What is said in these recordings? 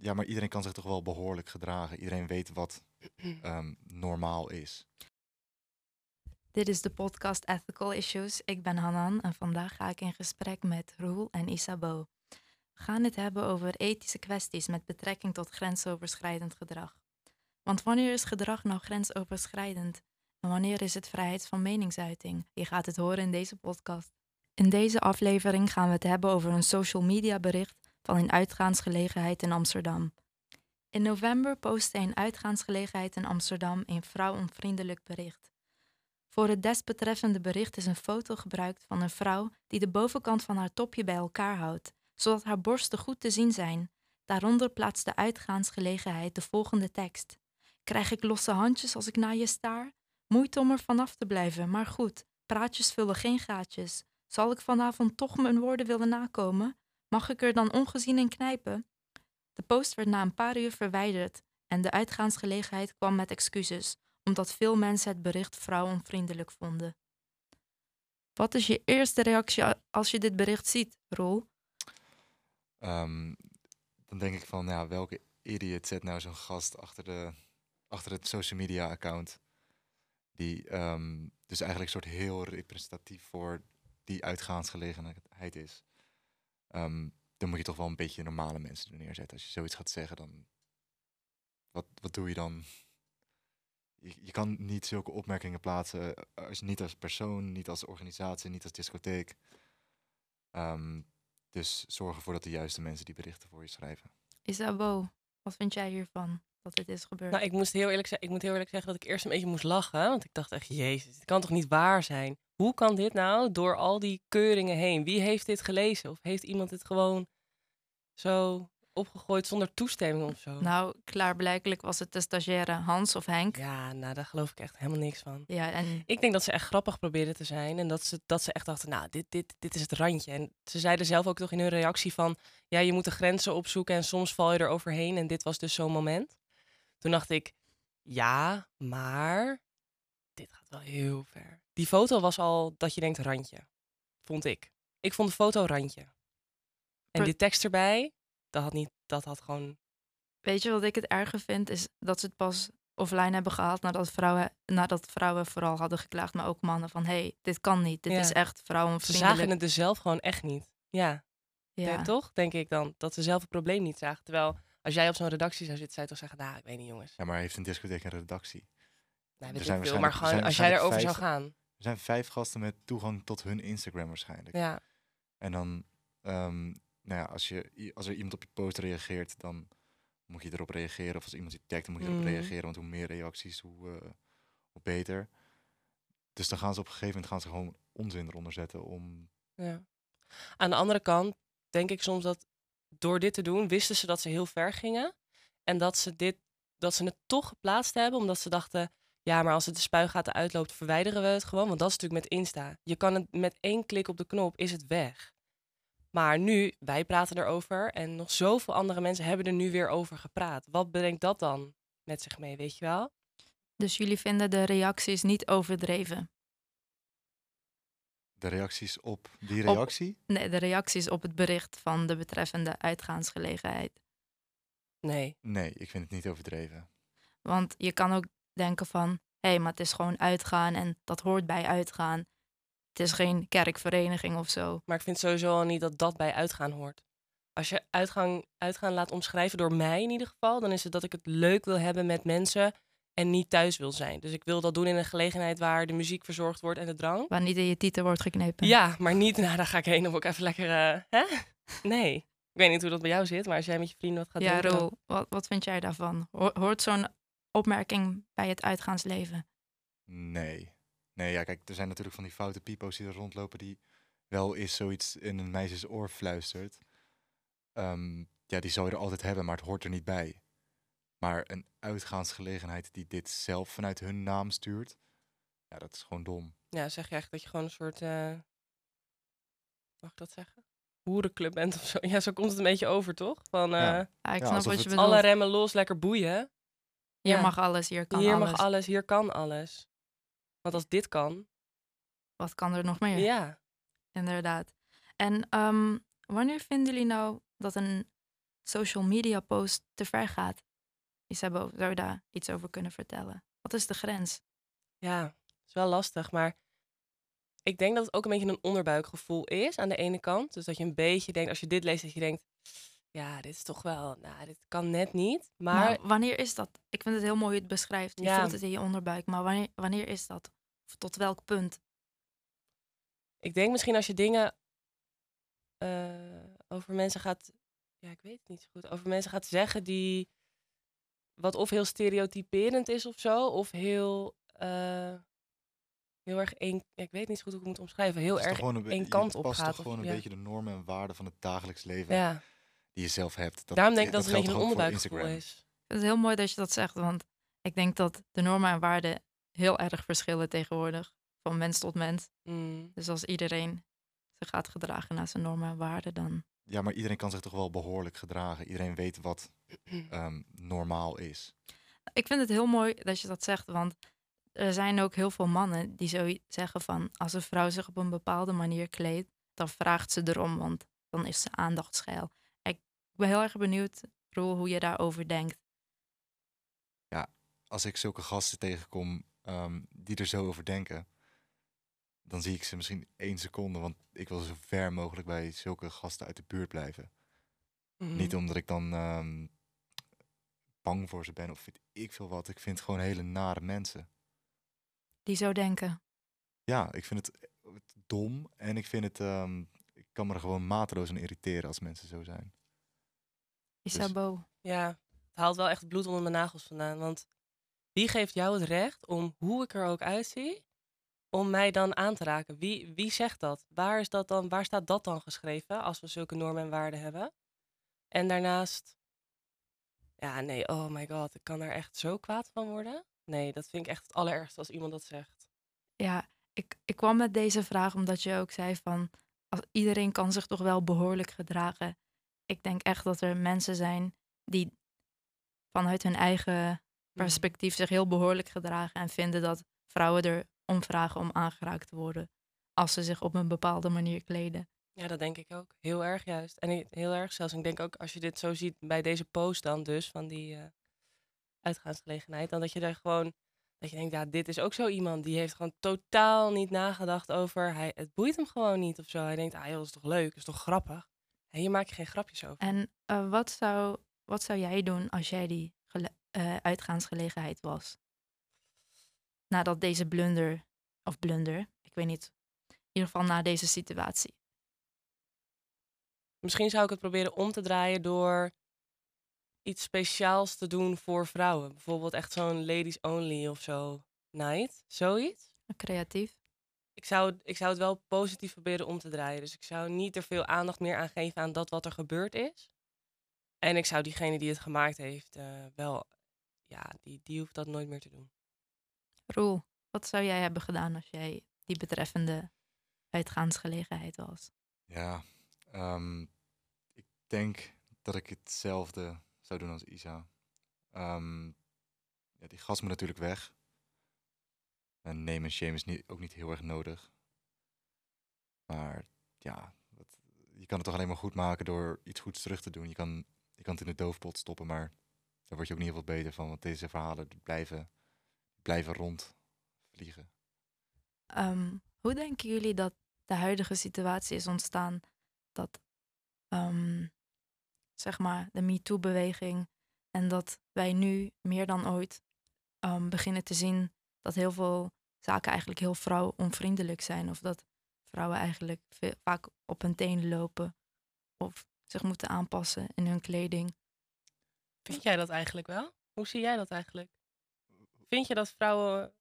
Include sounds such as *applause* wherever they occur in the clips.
ja, maar iedereen kan zich toch wel behoorlijk gedragen. Iedereen weet wat *clears throat* ehm, normaal is. Dit is de podcast Ethical Issues. Ik ben Hanan en vandaag ga ik in gesprek met Roel en Isabo. We gaan het hebben over ethische kwesties met betrekking tot grensoverschrijdend gedrag. Want wanneer is gedrag nou grensoverschrijdend? En wanneer is het vrijheid van meningsuiting? Je gaat het horen in deze podcast. In deze aflevering gaan we het hebben over een social media bericht van een uitgaansgelegenheid in Amsterdam. In november postte een uitgaansgelegenheid in Amsterdam een vrouwonvriendelijk bericht. Voor het desbetreffende bericht is een foto gebruikt van een vrouw die de bovenkant van haar topje bij elkaar houdt, zodat haar borsten goed te zien zijn. Daaronder plaatst de uitgaansgelegenheid de volgende tekst. Krijg ik losse handjes als ik naar je staar? Moeite om er vanaf te blijven, maar goed, praatjes vullen geen gaatjes. Zal ik vanavond toch mijn woorden willen nakomen? Mag ik er dan ongezien in knijpen? De post werd na een paar uur verwijderd en de uitgaansgelegenheid kwam met excuses, omdat veel mensen het bericht vrouwonvriendelijk vonden. Wat is je eerste reactie als je dit bericht ziet, Rol? Um, dan denk ik van, ja, welke idiot zet nou zo'n gast achter, de, achter het social media account? Die um, dus eigenlijk een soort heel representatief voor die uitgaansgelegenheid is. Um, dan moet je toch wel een beetje normale mensen er neerzetten. Als je zoiets gaat zeggen, dan. Wat, wat doe je dan? Je, je kan niet zulke opmerkingen plaatsen. Eh, als, niet als persoon, niet als organisatie, niet als discotheek. Um, dus zorg ervoor dat de juiste mensen die berichten voor je schrijven. Isabo, wat vind jij hiervan? Dat dit is gebeurd? Nou, ik, moest heel eerlijk ik moet heel eerlijk zeggen dat ik eerst een beetje moest lachen. Want ik dacht echt, jezus, het kan toch niet waar zijn? Hoe kan dit nou door al die keuringen heen? Wie heeft dit gelezen? Of heeft iemand het gewoon zo opgegooid zonder toestemming of zo? Nou, klaarblijkelijk was het de stagiaire Hans of Henk. Ja, nou, daar geloof ik echt helemaal niks van. Ja, en... Ik denk dat ze echt grappig probeerden te zijn. En dat ze, dat ze echt dachten, nou, dit, dit, dit is het randje. En ze zeiden zelf ook toch in hun reactie van... ja, je moet de grenzen opzoeken en soms val je er overheen. En dit was dus zo'n moment. Toen dacht ik, ja, maar dit gaat wel heel ver. Die foto was al dat je denkt randje, vond ik. Ik vond de foto randje. En die tekst erbij, dat had, niet, dat had gewoon... Weet je wat ik het erger vind? Is dat ze het pas offline hebben gehaald nadat vrouwen, nadat vrouwen vooral hadden geklaagd, maar ook mannen van hé, hey, dit kan niet, dit is echt vrouwenvriendelijk. Ze zagen het dus zelf gewoon echt niet. Ja. ja. toch, denk ik dan, dat ze zelf het probleem niet zagen. Terwijl als jij op zo'n redactie zou zitten, zou je toch zeggen, nou, ik weet niet jongens. Ja, maar heeft een discotheek een redactie? Nou, er zijn veel, maar gewoon als jij erover zou gaan. Er zijn vijf gasten met toegang tot hun Instagram waarschijnlijk. Ja. En dan, um, nou ja, als, je, als er iemand op je post reageert, dan moet je erop reageren. Of als iemand je tagt, dan moet je erop mhm. reageren. Want hoe meer reacties, hoe, uh, hoe beter. Dus dan gaan ze op een gegeven moment gaan ze gewoon onzin eronder zetten om... Ja. Aan de andere kant denk ik soms dat door dit te doen, wisten ze dat ze heel ver gingen. En dat ze, dit, dat ze het toch geplaatst hebben, omdat ze dachten... Ja, maar als het de spuigaten uitloopt, verwijderen we het gewoon. Want dat is natuurlijk met Insta. Je kan het met één klik op de knop, is het weg. Maar nu, wij praten erover en nog zoveel andere mensen hebben er nu weer over gepraat. Wat brengt dat dan met zich mee, weet je wel? Dus jullie vinden de reacties niet overdreven? De reacties op die reactie? nee, de reacties op het bericht van de betreffende uitgaansgelegenheid. Nee. Nee, ik vind het niet overdreven. Want je kan ook denken van, hé, hey, maar het is gewoon uitgaan en dat hoort bij uitgaan. Het is geen kerkvereniging of zo. Maar ik vind sowieso al niet dat dat bij uitgaan hoort. Als je uitgang, uitgaan laat omschrijven door mij in ieder geval, dan is het dat ik het leuk wil hebben met mensen en niet thuis wil zijn. Dus ik wil dat doen in een gelegenheid waar de muziek verzorgd wordt en de drank. Waar niet in je titel wordt geknepen. Ja, maar niet, nou daar ga ik heen of ik even lekker, uh, hè? Nee. Ik weet niet hoe dat bij jou zit, maar als jij met je vrienden wat gaat ja, doen... Ja, wat, wat vind jij daarvan? Hoort zo'n opmerking bij het uitgaansleven? Nee. Nee, ja, kijk, er zijn natuurlijk van die foute pipo's die er rondlopen die wel eens zoiets in een meisjes oor fluistert. Um, ja, die zou je er altijd hebben, maar het hoort er niet bij. Maar een uitgaansgelegenheid die dit zelf vanuit hun naam stuurt, ja, dat is gewoon dom. Ja, zeg je eigenlijk dat je gewoon een soort, uh, mag ik dat zeggen? Hoerenclub bent of zo. *laughs* Ja, zo komt het een beetje over, toch? Van, uh, ja. ik snap wat je Alle remmen los, lekker boeien. Hier mag alles, hier kan hier alles. Hier mag alles, hier kan alles. Want als dit kan... Wat kan er nog meer? Ja. Inderdaad. En um, wanneer vinden jullie nou dat een social media post te ver gaat? Zou je daar iets over kunnen vertellen? Wat is de grens? Ja, is wel lastig, maar ik denk dat het ook een beetje een onderbuikgevoel is aan de ene kant. Dus dat je een beetje denkt, als je dit leest, dat je denkt, ja, dit is toch wel, nou, dit kan net niet. Maar Nou, wanneer is dat? Ik vind het heel mooi hoe je het beschrijft. Je Ja. voelt het in je onderbuik. Maar wanneer, wanneer is dat? Of tot welk punt? ik denk misschien als je dingen eh, over mensen gaat, ja, ik weet het niet zo goed, over mensen gaat zeggen die wat of heel stereotyperend is of zo, of heel, eh, heel erg één, ja, ik weet niet zo goed hoe ik het moet omschrijven, heel erg een één je kant op past gaat. toch of- gewoon een ja. beetje de normen en waarden van het dagelijks leven Ja, die je zelf hebt. Dat, daarom denk ik dat het een beetje een onderbuikgevoel is. Het is heel mooi dat je dat zegt, want ik denk dat de normen en waarden heel erg verschillen tegenwoordig. Van mens tot mens. Mm. Dus als iedereen zich gaat gedragen naar zijn normen en waarden, dan... Ja, maar iedereen kan zich toch wel behoorlijk gedragen. Iedereen weet wat *clears throat* ehm, normaal is. Ik vind het heel mooi dat je dat zegt, want er zijn ook heel veel mannen die zo zeggen van... als een vrouw zich op een bepaalde manier kleedt, dan vraagt ze erom, want dan is ze aandachtsgeil. Ik ben heel erg benieuwd, Roel, hoe je daarover denkt. Als ik zulke gasten tegenkom ehm, die er zo over denken, dan zie ik ze misschien één seconde. Want ik wil zo ver mogelijk bij zulke gasten uit de buurt blijven. Mhm. Niet omdat ik dan ehm, bang voor ze ben of weet ik veel wat. Ik vind gewoon hele nare mensen. Die zo denken. Ja, ik vind het dom en ik vind het. ehm, ik kan me er gewoon mateloos aan irriteren als mensen zo zijn. Isabo, Ja, het haalt wel echt het bloed onder mijn nagels vandaan. Want wie geeft jou het recht om, hoe ik er ook uitzie, om mij dan aan te raken? Wie, wie zegt dat? Waar, is dat dan? waar staat dat dan geschreven als we zulke normen en waarden hebben? En daarnaast, ja, nee, oh my god, ik kan er echt zo kwaad van worden. Nee, dat vind ik echt het allerergste als iemand dat zegt. ja, ik, ik kwam met deze vraag omdat je ook zei van... Als, iedereen kan zich toch wel behoorlijk gedragen. Ik denk echt dat er mensen zijn die vanuit hun eigen perspectief zich heel behoorlijk gedragen en vinden dat vrouwen er om vragen om aangeraakt te worden als ze zich op een bepaalde manier kleden. Ja, dat denk ik ook. Heel erg juist. En heel erg zelfs. Ik denk ook als je dit zo ziet bij deze post dan dus, van die eh, uitgaansgelegenheid, dan dat je er gewoon, dat je denkt, ja, dit is ook zo iemand die heeft gewoon totaal niet nagedacht over, hij, het boeit hem gewoon niet of zo. Hij denkt, ah joh, dat is toch leuk, dat is toch grappig. En hier maak je geen grapjes over. En eh, wat, zou, wat zou jij doen als jij die eh, uitgaansgelegenheid was? Nadat deze blunder, of blunder, ik weet niet, in ieder geval na deze situatie. Misschien zou ik het proberen om te draaien door iets speciaals te doen voor vrouwen. Bijvoorbeeld echt zo'n ladies only of zo night, zoiets. Creatief. ik zou, ik zou het wel positief proberen om te draaien. Dus ik zou niet er veel aandacht meer aan geven aan dat wat er gebeurd is. En ik zou diegene die het gemaakt heeft eh, wel, ja, die, die hoeft dat nooit meer te doen. Roel, wat zou jij hebben gedaan als jij die betreffende uitgaansgelegenheid was? Ja, ehm, ik denk dat ik hetzelfde zou doen als Isa. Ehm, ja, die gast moet natuurlijk weg. En name en shame is niet, ook niet heel erg nodig. Maar ja, je kan het toch alleen maar goed maken door iets goeds terug te doen. Je kan, je kan het in de doofpot stoppen, maar daar word je ook niet heel veel beter van. Want deze verhalen blijven, blijven rondvliegen. Ehm, hoe denken jullie dat de huidige situatie is ontstaan dat, ehm, zeg maar, de MeToo-beweging en dat wij nu meer dan ooit ehm, beginnen te zien dat heel veel zaken eigenlijk heel vrouwonvriendelijk zijn of dat vrouwen eigenlijk vaak op hun tenen lopen of zich moeten aanpassen in hun kleding. Vind jij dat eigenlijk wel? Hoe zie jij dat eigenlijk? Vind je dat vrouwen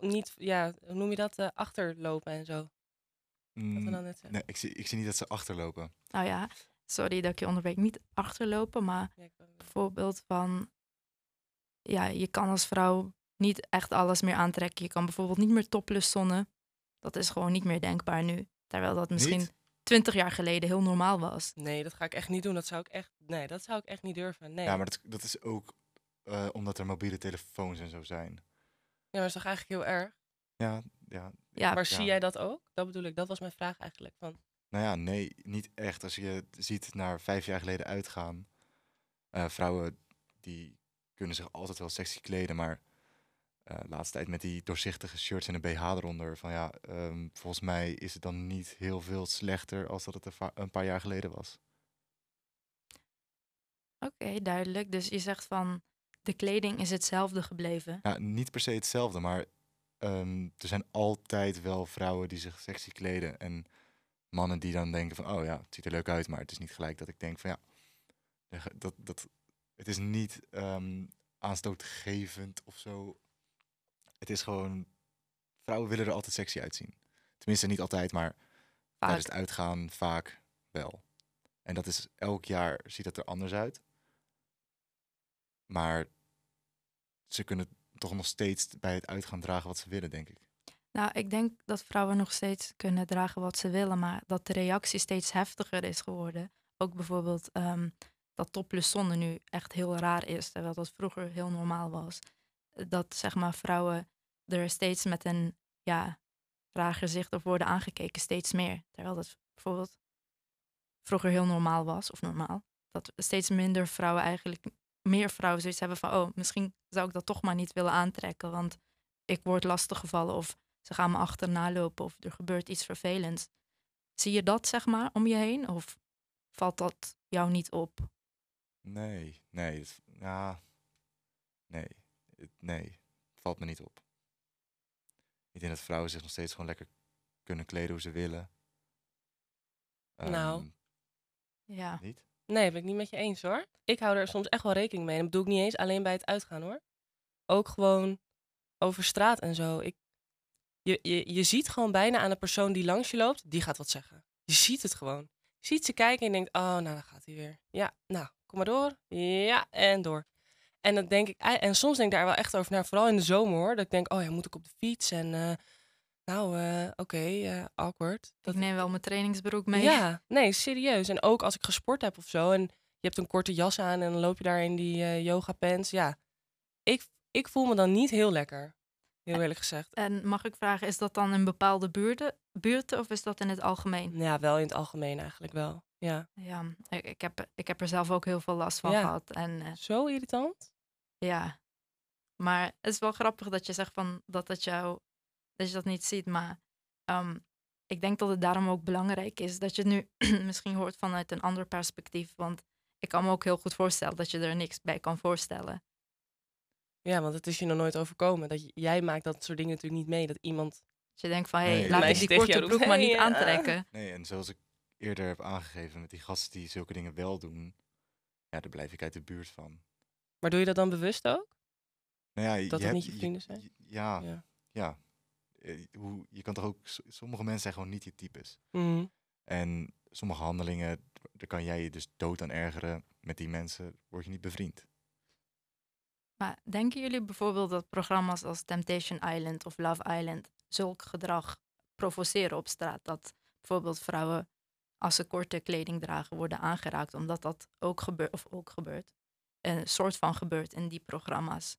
niet, ja, hoe noem je dat, eh, achterlopen en zo? Mm, dan net nee, ik zie, ik zie niet dat ze achterlopen. Nou ja, sorry dat ik je onderbreek, niet achterlopen, maar Ja, bijvoorbeeld van, ja, je kan als vrouw niet echt alles meer aantrekken. Je kan bijvoorbeeld niet meer topless zonnen. Dat is gewoon niet meer denkbaar nu. Terwijl dat misschien twintig jaar geleden heel normaal was. Nee, dat ga ik echt niet doen. Dat zou ik echt, nee, dat zou ik echt niet durven. Nee. Ja, maar dat, dat is ook eh, omdat er mobiele telefoons en zo zijn. Ja, maar dat is toch eigenlijk heel erg? Ja, ja. Ja, maar ja. zie jij dat ook? Dat bedoel ik, dat was mijn vraag eigenlijk. Van, Nou ja, nee, niet echt. Als je ziet naar vijf jaar geleden uitgaan. eh, vrouwen die kunnen zich altijd wel sexy kleden, maar eh laatste tijd met die doorzichtige shirts en een BH eronder. Van ja, ehm, volgens mij is het dan niet heel veel slechter als dat het een paar jaar geleden was. Oké, duidelijk. Dus je zegt van de kleding is hetzelfde gebleven. Ja, niet per se hetzelfde, maar ehm, er zijn altijd wel vrouwen die zich sexy kleden. En mannen die dan denken van, oh ja, het ziet er leuk uit, maar het is niet gelijk dat ik denk van ja, dat, dat, het is niet ehm, aanstootgevend of zo. Het is gewoon, vrouwen willen er altijd sexy uitzien. Tenminste, niet altijd, maar tijdens het uitgaan vaak wel. En dat is elk jaar ziet dat er anders uit. Maar ze kunnen toch nog steeds bij het uitgaan dragen wat ze willen, denk ik. Nou, ik denk dat vrouwen nog steeds kunnen dragen wat ze willen, maar dat de reactie steeds heftiger is geworden. Ook bijvoorbeeld ehm, dat topless zonder nu echt heel raar is, terwijl dat vroeger heel normaal was. Dat zeg maar vrouwen er steeds met een ja, raar gezicht op worden aangekeken, steeds meer. Terwijl dat bijvoorbeeld vroeger heel normaal was, of normaal. Dat steeds minder vrouwen eigenlijk, meer vrouwen zoiets hebben van, oh, misschien zou ik dat toch maar niet willen aantrekken, want ik word lastiggevallen of ze gaan me achterna lopen of er gebeurt iets vervelends. Zie je dat zeg maar om je heen of valt dat jou niet op? Nee, nee, het, ja, nee, het, nee, het valt me niet op. Ik denk dat vrouwen zich nog steeds gewoon lekker kunnen kleden hoe ze willen. Nou. Ehm, Ja, Niet? Nee, ben ik niet met je eens hoor. Ik hou er soms echt wel rekening mee. En dat bedoel ik niet eens alleen bij het uitgaan hoor. Ook gewoon over straat en zo. Ik, je, je, je ziet gewoon bijna aan de persoon die langs je loopt, die gaat wat zeggen. Je ziet het gewoon. Je ziet ze kijken en je denkt, oh, nou, dan gaat hij weer. Ja, nou, kom maar door. Ja, en door. En dan denk ik, en soms denk ik daar wel echt over na, vooral in de zomer hoor. Dat ik denk, oh ja, moet ik op de fiets? En eh, nou, eh, oké, eh, awkward. ik neem wel mijn trainingsbroek mee. Ja, nee, serieus. En ook als ik gesport heb of zo en je hebt een korte jas aan en dan loop je daar in die eh, yoga pants. Ja, ik, ik voel me dan niet heel lekker. Heel eerlijk gezegd. En mag ik vragen, is dat dan in bepaalde buurten, buurten of is dat in het algemeen? Ja, wel in het algemeen eigenlijk wel. Ja. Ja, ik, ik, heb, ik heb er zelf ook heel veel last van Ja. gehad. En Zo irritant? ja, maar het is wel grappig dat je zegt van dat, dat, jou, dat je dat niet ziet. Maar ehm, ik denk dat het daarom ook belangrijk is dat je het nu *clears throat* misschien hoort vanuit een ander perspectief. Want ik kan me ook heel goed voorstellen dat je er niks bij kan voorstellen. Ja, want het is je nog nooit overkomen. Dat je- jij maakt dat soort dingen natuurlijk niet mee. Dat iemand... Dat je denkt van, hé, hey, laat ik die korte broek roept, maar niet *laughs* aantrekken. Nee, en zoals ik eerder heb aangegeven met die gasten die zulke dingen wel doen, ja, daar blijf ik uit de buurt van. Maar doe je dat dan bewust ook? Nou ja, Dat het hebt- niet je vrienden zijn? je- Ja, Ja. ja. Eh, Hoe, je kan toch ook, sommige mensen zijn gewoon niet je types. Mhm. En sommige handelingen, daar kan jij je dus dood aan ergeren. Met die mensen word je niet bevriend. Maar denken jullie bijvoorbeeld dat programma's als Temptation Island of Love Island zulk gedrag provoceren op straat? Dat bijvoorbeeld vrouwen, als ze korte kleding dragen, worden aangeraakt, omdat dat ook gebeurt, of ook gebeurt, een soort van gebeurt in die programma's.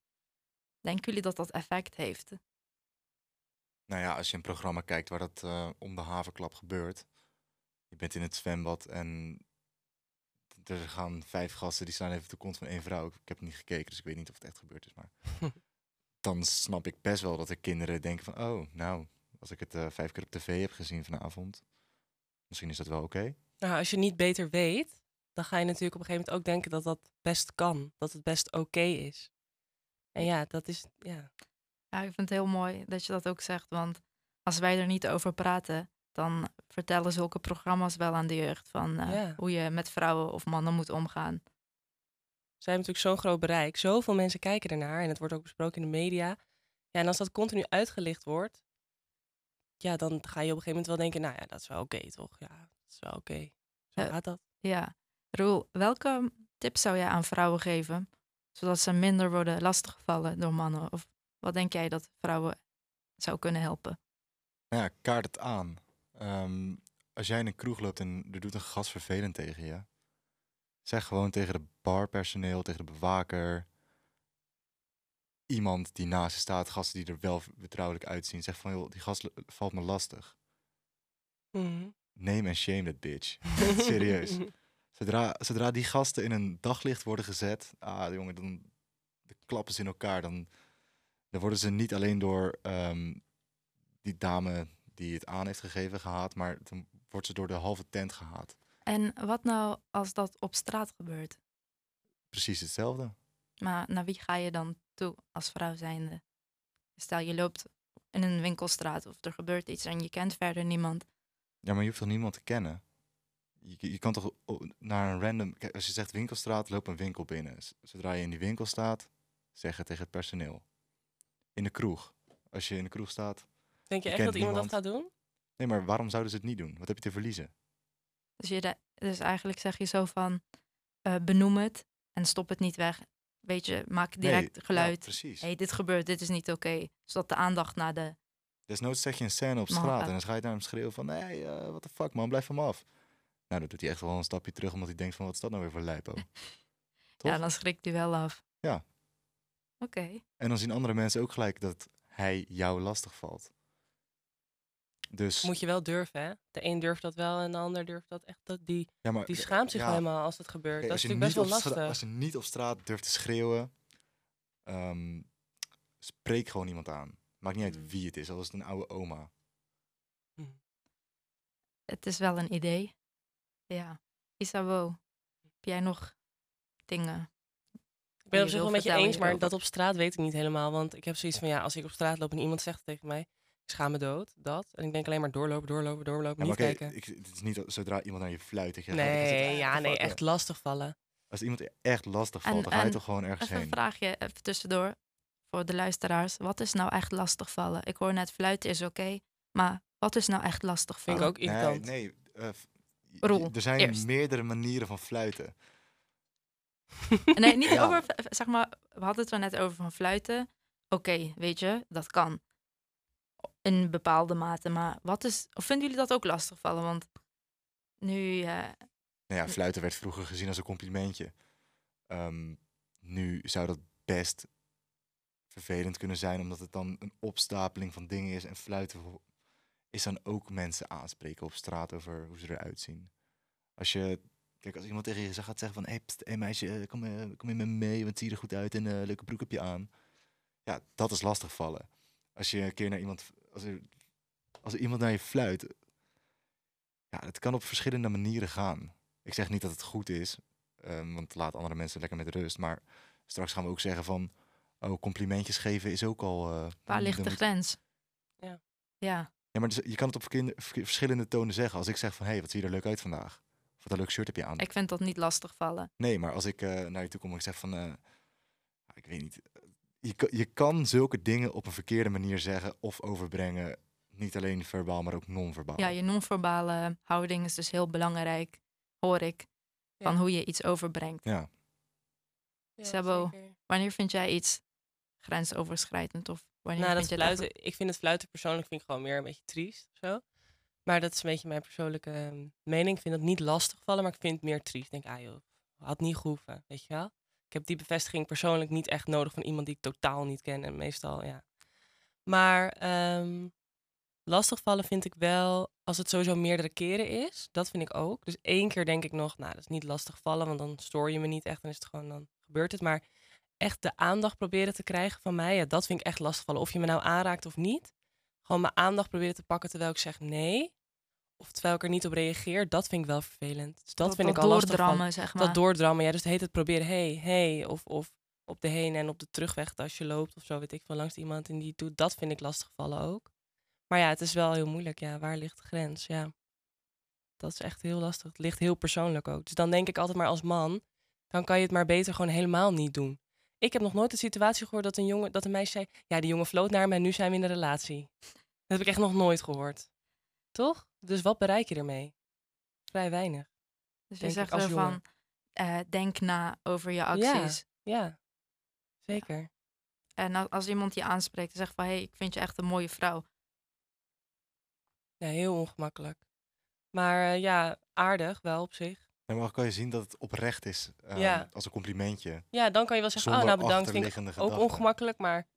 Denken jullie dat dat effect heeft? Nou ja, als je een programma kijkt waar dat eh, om de haverklap gebeurt. Je bent in het zwembad en er gaan vijf gasten die staan even de kont van één vrouw. Ik, ik heb het niet gekeken, dus ik weet niet of het echt gebeurd is. Maar *laughs* dan snap ik best wel dat er kinderen denken van... Oh, nou, als ik het eh, vijf keer op tv heb gezien vanavond... Misschien is dat wel oké. Nou, als je niet beter weet, dan ga je natuurlijk op een gegeven moment ook denken dat dat best kan. Dat het best oké is. En ja, dat is... Ja. Ja, ik vind het heel mooi dat je dat ook zegt, want als wij er niet over praten, dan vertellen zulke programma's wel aan de jeugd van eh, Ja. hoe je met vrouwen of mannen moet omgaan. Zij hebben natuurlijk zo'n groot bereik. Zoveel mensen kijken ernaar. En het wordt ook besproken in de media. Ja, en als dat continu uitgelicht wordt... Ja, dan ga je op een gegeven moment wel denken... Nou ja, dat is wel oké, toch? Ja, dat is wel oké. Zo Eh, gaat dat. Ja, Roel, welke tips zou jij aan vrouwen geven, zodat ze minder worden lastiggevallen door mannen? Of wat denk jij dat vrouwen zou kunnen helpen? Nou ja, kaart het aan. Ehm, als jij in een kroeg loopt en er doet een gast vervelend tegen je... Zeg gewoon tegen de barpersoneel, tegen de bewaker... Iemand die naast je staat, gasten die er wel vertrouwelijk uitzien. Zeg van, joh, die gast valt me lastig. Mhm. name and shame that bitch. *laughs* Serieus. Zodra, zodra die gasten in een daglicht worden gezet, ah jongen, dan de klappen ze in elkaar. Dan, dan worden ze niet alleen door ehm, die dame die het aan heeft gegeven gehaat, maar dan wordt ze door de halve tent gehaat. En wat nou als dat op straat gebeurt? Precies hetzelfde. Maar naar wie ga je dan toe als vrouw zijnde? Stel je loopt in een winkelstraat of er gebeurt iets en je kent verder niemand. Ja, maar je hoeft toch niemand te kennen? Je, je kan toch naar een random... Kijk, als je zegt winkelstraat, loop een winkel binnen. Zodra je in die winkel staat, zeg het tegen het personeel. In de kroeg. Als je in de kroeg staat... Denk je Je echt dat iemand dat gaat doen? Nee, maar waarom zouden ze het niet doen? Wat heb je te verliezen? Dus, je da- dus eigenlijk zeg je zo van eh, benoem het en stop het niet weg. Weet je, maak direct Nee, ja, geluid. precies. hey, dit gebeurt, dit is niet oké. Zodat de aandacht naar de... Desnoods zeg je een scène op straat en dan ga je naar hem schreeuwen van... Nee, eh what the fuck man, blijf van me af. Nou, dan doet hij echt wel een stapje terug omdat hij denkt van... Wat is dat nou weer voor lijpo? *laughs* Ja, dan schrikt u wel af. Ja. Oké. En dan zien andere mensen ook gelijk dat hij jou lastig valt. Dus... Moet je wel durven, hè? De een durft dat wel en de ander durft dat echt. Dat die, ja, maar, die schaamt zich ja, helemaal als het gebeurt. Dat is natuurlijk best wel lastig. Als je niet op straat durft te schreeuwen, ehm, spreek gewoon iemand aan. Maakt niet uit Mm. wie het is, al is het een oude oma. Het is wel een idee. Ja. Isabo, heb jij nog dingen? Ik ben je op zich wel met je eens, maar dat op straat weet ik niet helemaal. Want ik heb zoiets van, ja, als ik op straat loop en iemand zegt tegen mij... Ik schaam me dood, dat. En ik denk alleen maar doorlopen, doorlopen, doorlopen, Ja, niet kijken. ik, het is niet zodra iemand naar je fluit. Dat je gelijk gaat Nee, "Ah, ja, nee, echt eh." lastig vallen. Als iemand echt lastig valt, En- dan ga je en toch gewoon ergens Even een heen. vraagje even tussendoor voor de luisteraars. Wat is nou echt lastig vallen? Ik hoor net fluiten is oké, maar wat is nou echt lastig Vind vallen? ik ook irritant. Nee, nee. eh, er zijn eerst. meerdere manieren van fluiten. *laughs* Nee, niet Ja. over, zeg maar, we hadden het er net over van fluiten. Oké, weet je, dat kan. In bepaalde mate, maar wat is, of vinden jullie dat ook lastig vallen? Want nu, eh, Nou ja, fluiten werd vroeger gezien als een complimentje. Ehm, nu zou dat best vervelend kunnen zijn, omdat het dan een opstapeling van dingen is. En fluiten is dan ook mensen aanspreken op straat over hoe ze eruit zien. Als je, kijk, als iemand tegen je gaat zeggen van, hé hey, meisje, eh, kom, eh, kom je met me mee, want zie je er goed uit en een leuke broek heb je aan. Ja, dat is lastig vallen. Als je een keer naar iemand, als er, als er iemand naar je fluit, ja, het kan op verschillende manieren gaan. Ik zeg niet dat het goed is, ehm, want laat andere mensen lekker met rust. Maar straks gaan we ook zeggen van, oh, complimentjes geven is ook al... eh, waar ligt de grens? Ja. Ja, Ja, maar dus, je kan het op verschillende tonen zeggen. Als ik zeg van, hé, hey, wat zie je er leuk uit vandaag? Wat een leuk shirt heb je aan? ik vind dat niet lastig vallen. Nee, maar als ik eh, naar je toe kom en ik zeg van, eh, ik weet niet. Je kan, je kan zulke dingen op een verkeerde manier zeggen of overbrengen. Niet alleen verbaal, maar ook non-verbaal. Ja, je non-verbale houding is dus heel belangrijk, hoor ik, van Ja. hoe je iets overbrengt. Ja. Ja, Sabo, zeker. Wanneer vind jij iets grensoverschrijdend? Of wanneer Nou, dat vind je het fluiten, ik vind het fluiten persoonlijk vind ik gewoon meer een beetje triest zo. Maar dat is een beetje mijn persoonlijke ehm, mening. Ik vind het niet lastig vallen, maar ik vind het meer triest. Ik denk, ah joh, had niet gehoeven, weet je wel. Ik heb die bevestiging persoonlijk niet echt nodig van iemand die ik totaal niet ken. En meestal, ja. Maar ehm, lastig vallen vind ik wel als het sowieso meerdere keren is. Dat vind ik ook. Dus één keer denk ik nog, nou, dat is niet lastig vallen, want dan stoor je me niet echt. Dan is het gewoon, dan gebeurt het. Maar echt de aandacht proberen te krijgen van mij, ja, dat vind ik echt lastig vallen. Of je me nou aanraakt of niet. Gewoon mijn aandacht proberen te pakken terwijl ik zeg nee. Of terwijl ik er niet op reageer, dat vind ik wel vervelend. Dus dat, vind ik al lastig van. doordrammen, zeg maar. Dat doordrammen, ja. Dus het heet het proberen, hey, hey. Of, of op de heen en op de terugweg als je loopt of zo, weet ik veel, langs iemand en die het doet. Dat vind ik lastig vallen ook. Maar ja, het is wel heel moeilijk. Ja, waar ligt de grens? Ja, dat is echt heel lastig. Het ligt heel persoonlijk ook. Dus dan denk ik altijd maar als man, dan kan je het maar beter gewoon helemaal niet doen. Ik heb nog nooit een situatie gehoord dat een jongen, dat een meisje zei, ja, die jongen floot naar me en nu zijn we in een relatie. Dat heb ik echt nog nooit gehoord. Toch? Dus wat bereik je ermee? Vrij weinig. dus je zegt er jongen. van, eh, denk na over je Ja. acties. Ja, zeker. En als, als iemand je aanspreekt en zegt van, hé, hey, ik vind je echt een mooie vrouw. Ja, heel ongemakkelijk. Maar eh, ja, aardig wel op zich. En maar kan je zien dat het oprecht is ehm, Ja. als een complimentje. Ja, dan kan je wel zeggen, Zonder oh nou bedankt, vind ik ook gedachten. ongemakkelijk, maar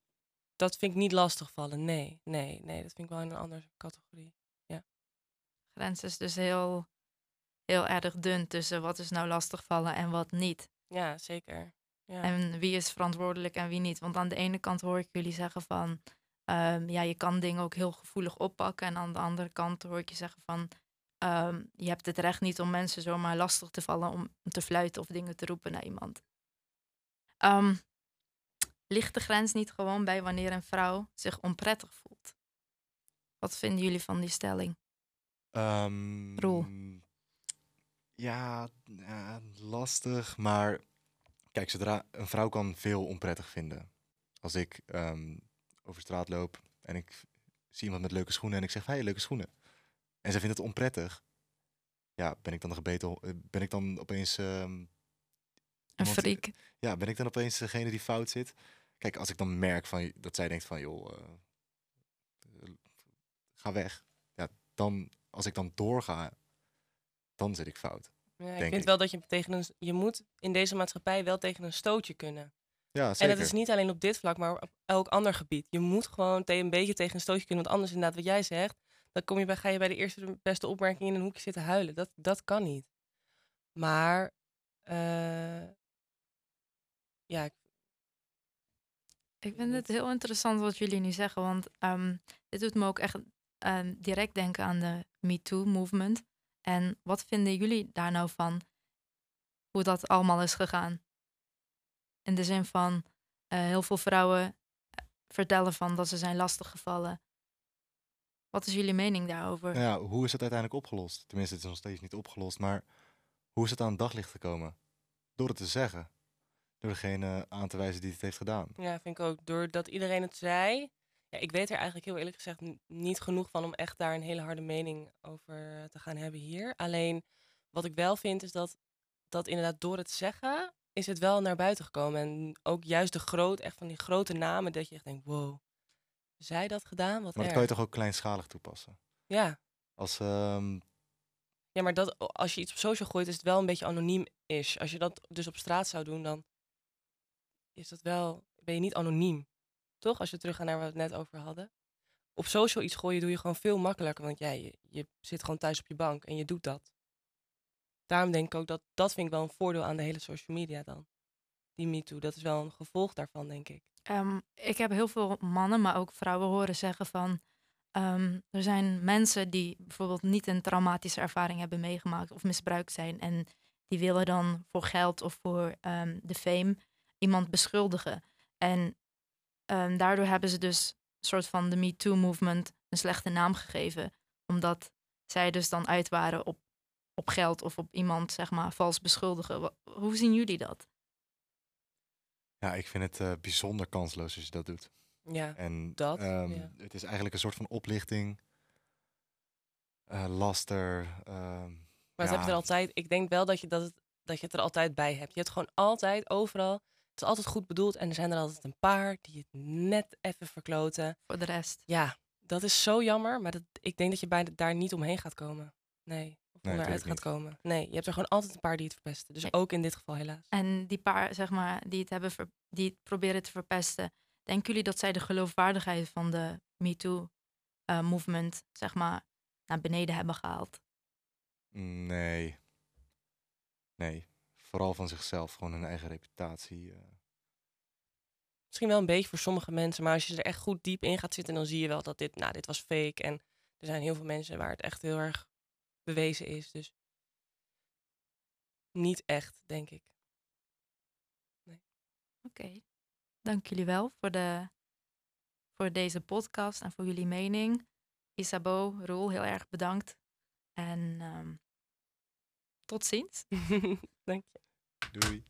dat vind ik niet lastig vallen. Nee, nee, nee, dat vind ik wel in een andere categorie. grens is dus heel, heel erg dun tussen wat is nou lastigvallen en wat niet. Ja, zeker. Ja. En wie is verantwoordelijk en wie niet. Want aan de ene kant hoor ik jullie zeggen van... ehm, ja, je kan dingen ook heel gevoelig oppakken. En aan de andere kant hoor ik je zeggen van... ehm, je hebt het recht niet om mensen zomaar lastig te vallen... om te fluiten of dingen te roepen naar iemand. Ehm, ligt de grens niet gewoon bij wanneer een vrouw zich onprettig voelt? Wat vinden jullie van die stelling? Ehm, Roel. Ja, ja, lastig. Maar kijk, zodra een vrouw kan veel onprettig vinden. Als ik over straat loop en ik zie iemand met leuke schoenen en ik zeg, hé, leuke schoenen. En zij vindt het onprettig. Ja, ben ik dan de gebeten, eh, ben ik dan opeens, ehm, Een iemand- freak. ja, ben ik dan opeens degene die fout zit? Kijk, als ik dan merk van, dat zij denkt van, joh, eh, eh, ga weg. Ja, dan, als ik dan doorga, dan zit ik fout. Ja, ik vind ik. wel dat je tegen een... Je moet in deze maatschappij wel tegen een stootje kunnen. Ja, En zeker. dat is niet alleen op dit vlak, maar op elk ander gebied. Je moet gewoon een beetje tegen een stootje kunnen. Want anders, inderdaad, wat jij zegt, dan kom je bij, ga je bij de eerste de beste opmerking in een hoekje zitten huilen. Dat, dat kan niet. Maar, eh, ja, ik- Ik vind het heel interessant wat jullie nu zeggen, want ehm, dit doet me ook echt ehm, direct denken aan de MeToo-movement. En wat vinden jullie daar nou van, hoe dat allemaal is gegaan? In de zin van, eh, heel veel vrouwen eh, vertellen van dat ze zijn lastiggevallen. Wat is jullie mening daarover? Nou ja, hoe is het uiteindelijk opgelost? Tenminste, het is nog steeds niet opgelost, maar hoe is het aan het daglicht gekomen? Door het te zeggen. Door degene aan te wijzen die het heeft gedaan. ja, vind ik ook. Doordat iedereen het zei. Ja, ik weet er eigenlijk heel eerlijk gezegd niet genoeg van om echt daar een hele harde mening over te gaan hebben hier. Alleen wat ik wel vind is dat, dat inderdaad door het zeggen is het wel naar buiten gekomen. En ook juist de groot, echt van die grote namen, dat je echt denkt, wow, zij dat gedaan? Wat Maar dat kan je toch ook kleinschalig toepassen? Ja. Als, ehm, ja, maar dat, als je iets op social gooit, is het wel een beetje anoniem is. Als je dat dus op straat zou doen, dan is dat wel, ben je niet anoniem. Toch? Als je teruggaat naar waar we het net over hadden. Op social iets gooien doe je gewoon veel makkelijker. Want ja, je, je zit gewoon thuis op je bank en je doet dat. Daarom denk ik ook dat dat vind ik wel een voordeel aan de hele social media dan. Die MeToo, dat is wel een gevolg daarvan, denk ik. Ehm, ik heb heel veel mannen, maar ook vrouwen horen zeggen van... ehm, er zijn mensen die bijvoorbeeld niet een traumatische ervaring hebben meegemaakt of misbruikt zijn. En die willen dan voor geld of voor ehm, de fame iemand beschuldigen. En daardoor hebben ze dus een soort van de MeToo-movement een slechte naam gegeven. Omdat zij dus dan uit waren op, op geld of op iemand, zeg maar, vals beschuldigen. Hoe zien jullie dat? Ja, ik vind het eh, bijzonder kansloos als je dat doet. Ja, En Dat, ehm, ja. het is eigenlijk een soort van oplichting. eh, laster. ehm, Maar dat heb je ja, er altijd. Ik denk wel dat je, dat, het, dat je het er altijd bij hebt. Je hebt gewoon altijd, overal. Het is altijd goed bedoeld. En er zijn er altijd een paar die het net even verkloten. Voor de rest. Ja, dat is zo jammer. Maar dat, ik denk dat je bij, daar niet omheen gaat komen. Nee. Onderuit gaat komen. Nee, je hebt er gewoon altijd een paar die het verpesten. Dus Nee. ook in dit geval helaas. En die paar, zeg maar, die het, hebben ver- die het proberen te verpesten, denken jullie dat zij de geloofwaardigheid van de MeToo-movement, zeg maar, naar beneden hebben gehaald? Nee. Nee. Vooral van zichzelf. Gewoon hun eigen reputatie. eh. Misschien wel een beetje voor sommige mensen. Maar als je er echt goed diep in gaat zitten, dan zie je wel dat dit, nou, dit was fake. En er zijn heel veel mensen waar het echt heel erg bewezen is. Dus niet echt, denk ik. Oké, dank jullie wel voor, de, voor deze podcast en voor jullie mening. Isabo, Roel, heel erg bedankt. En ehm, tot ziens. *laughs* Dank je. Doei.